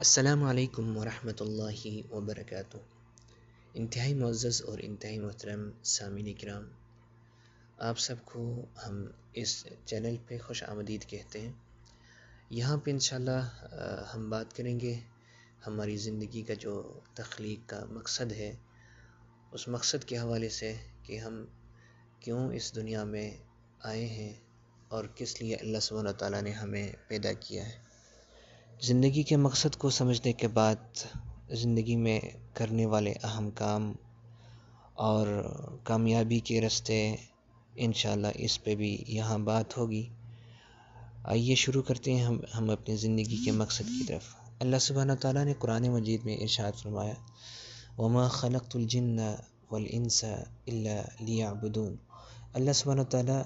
السلام علیکم ورحمۃ اللہ وبرکاتہ۔ انتہائی معزز اور انتہائی محترم سامعین کرام آپ سب کو ہم اس چینل پہ خوش آمدید کہتے ہیں۔ یہاں پہ انشاءاللہ ہم بات کریں گے۔ ہماری زندگی کا جو تخلیق کا مقصد ہے، اس مقصد کے حوالے سے کہ ہم کیوں اس دنیا میں آئے ہیں اور کس لیے اللہ سبحانہ تعالیٰ نے ہمیں پیدا کیا ہے۔ زندگی کے مقصد کو سمجھنے کے بعد زندگی میں کرنے والے اہم کام اور کامیابی کے رستے انشاءاللہ اس پہ بھی یہاں بات ہوگی۔ آئیے شروع کرتے ہیں ہم ہم اپنی زندگی کے مقصد کی طرف۔ اللہ سبحانہ تعالیٰ نے قرآن مجید میں ارشاد فرمایا، وما خلقت الجن والانس الا لیعبدون اللہ سبحانہ تعالیٰ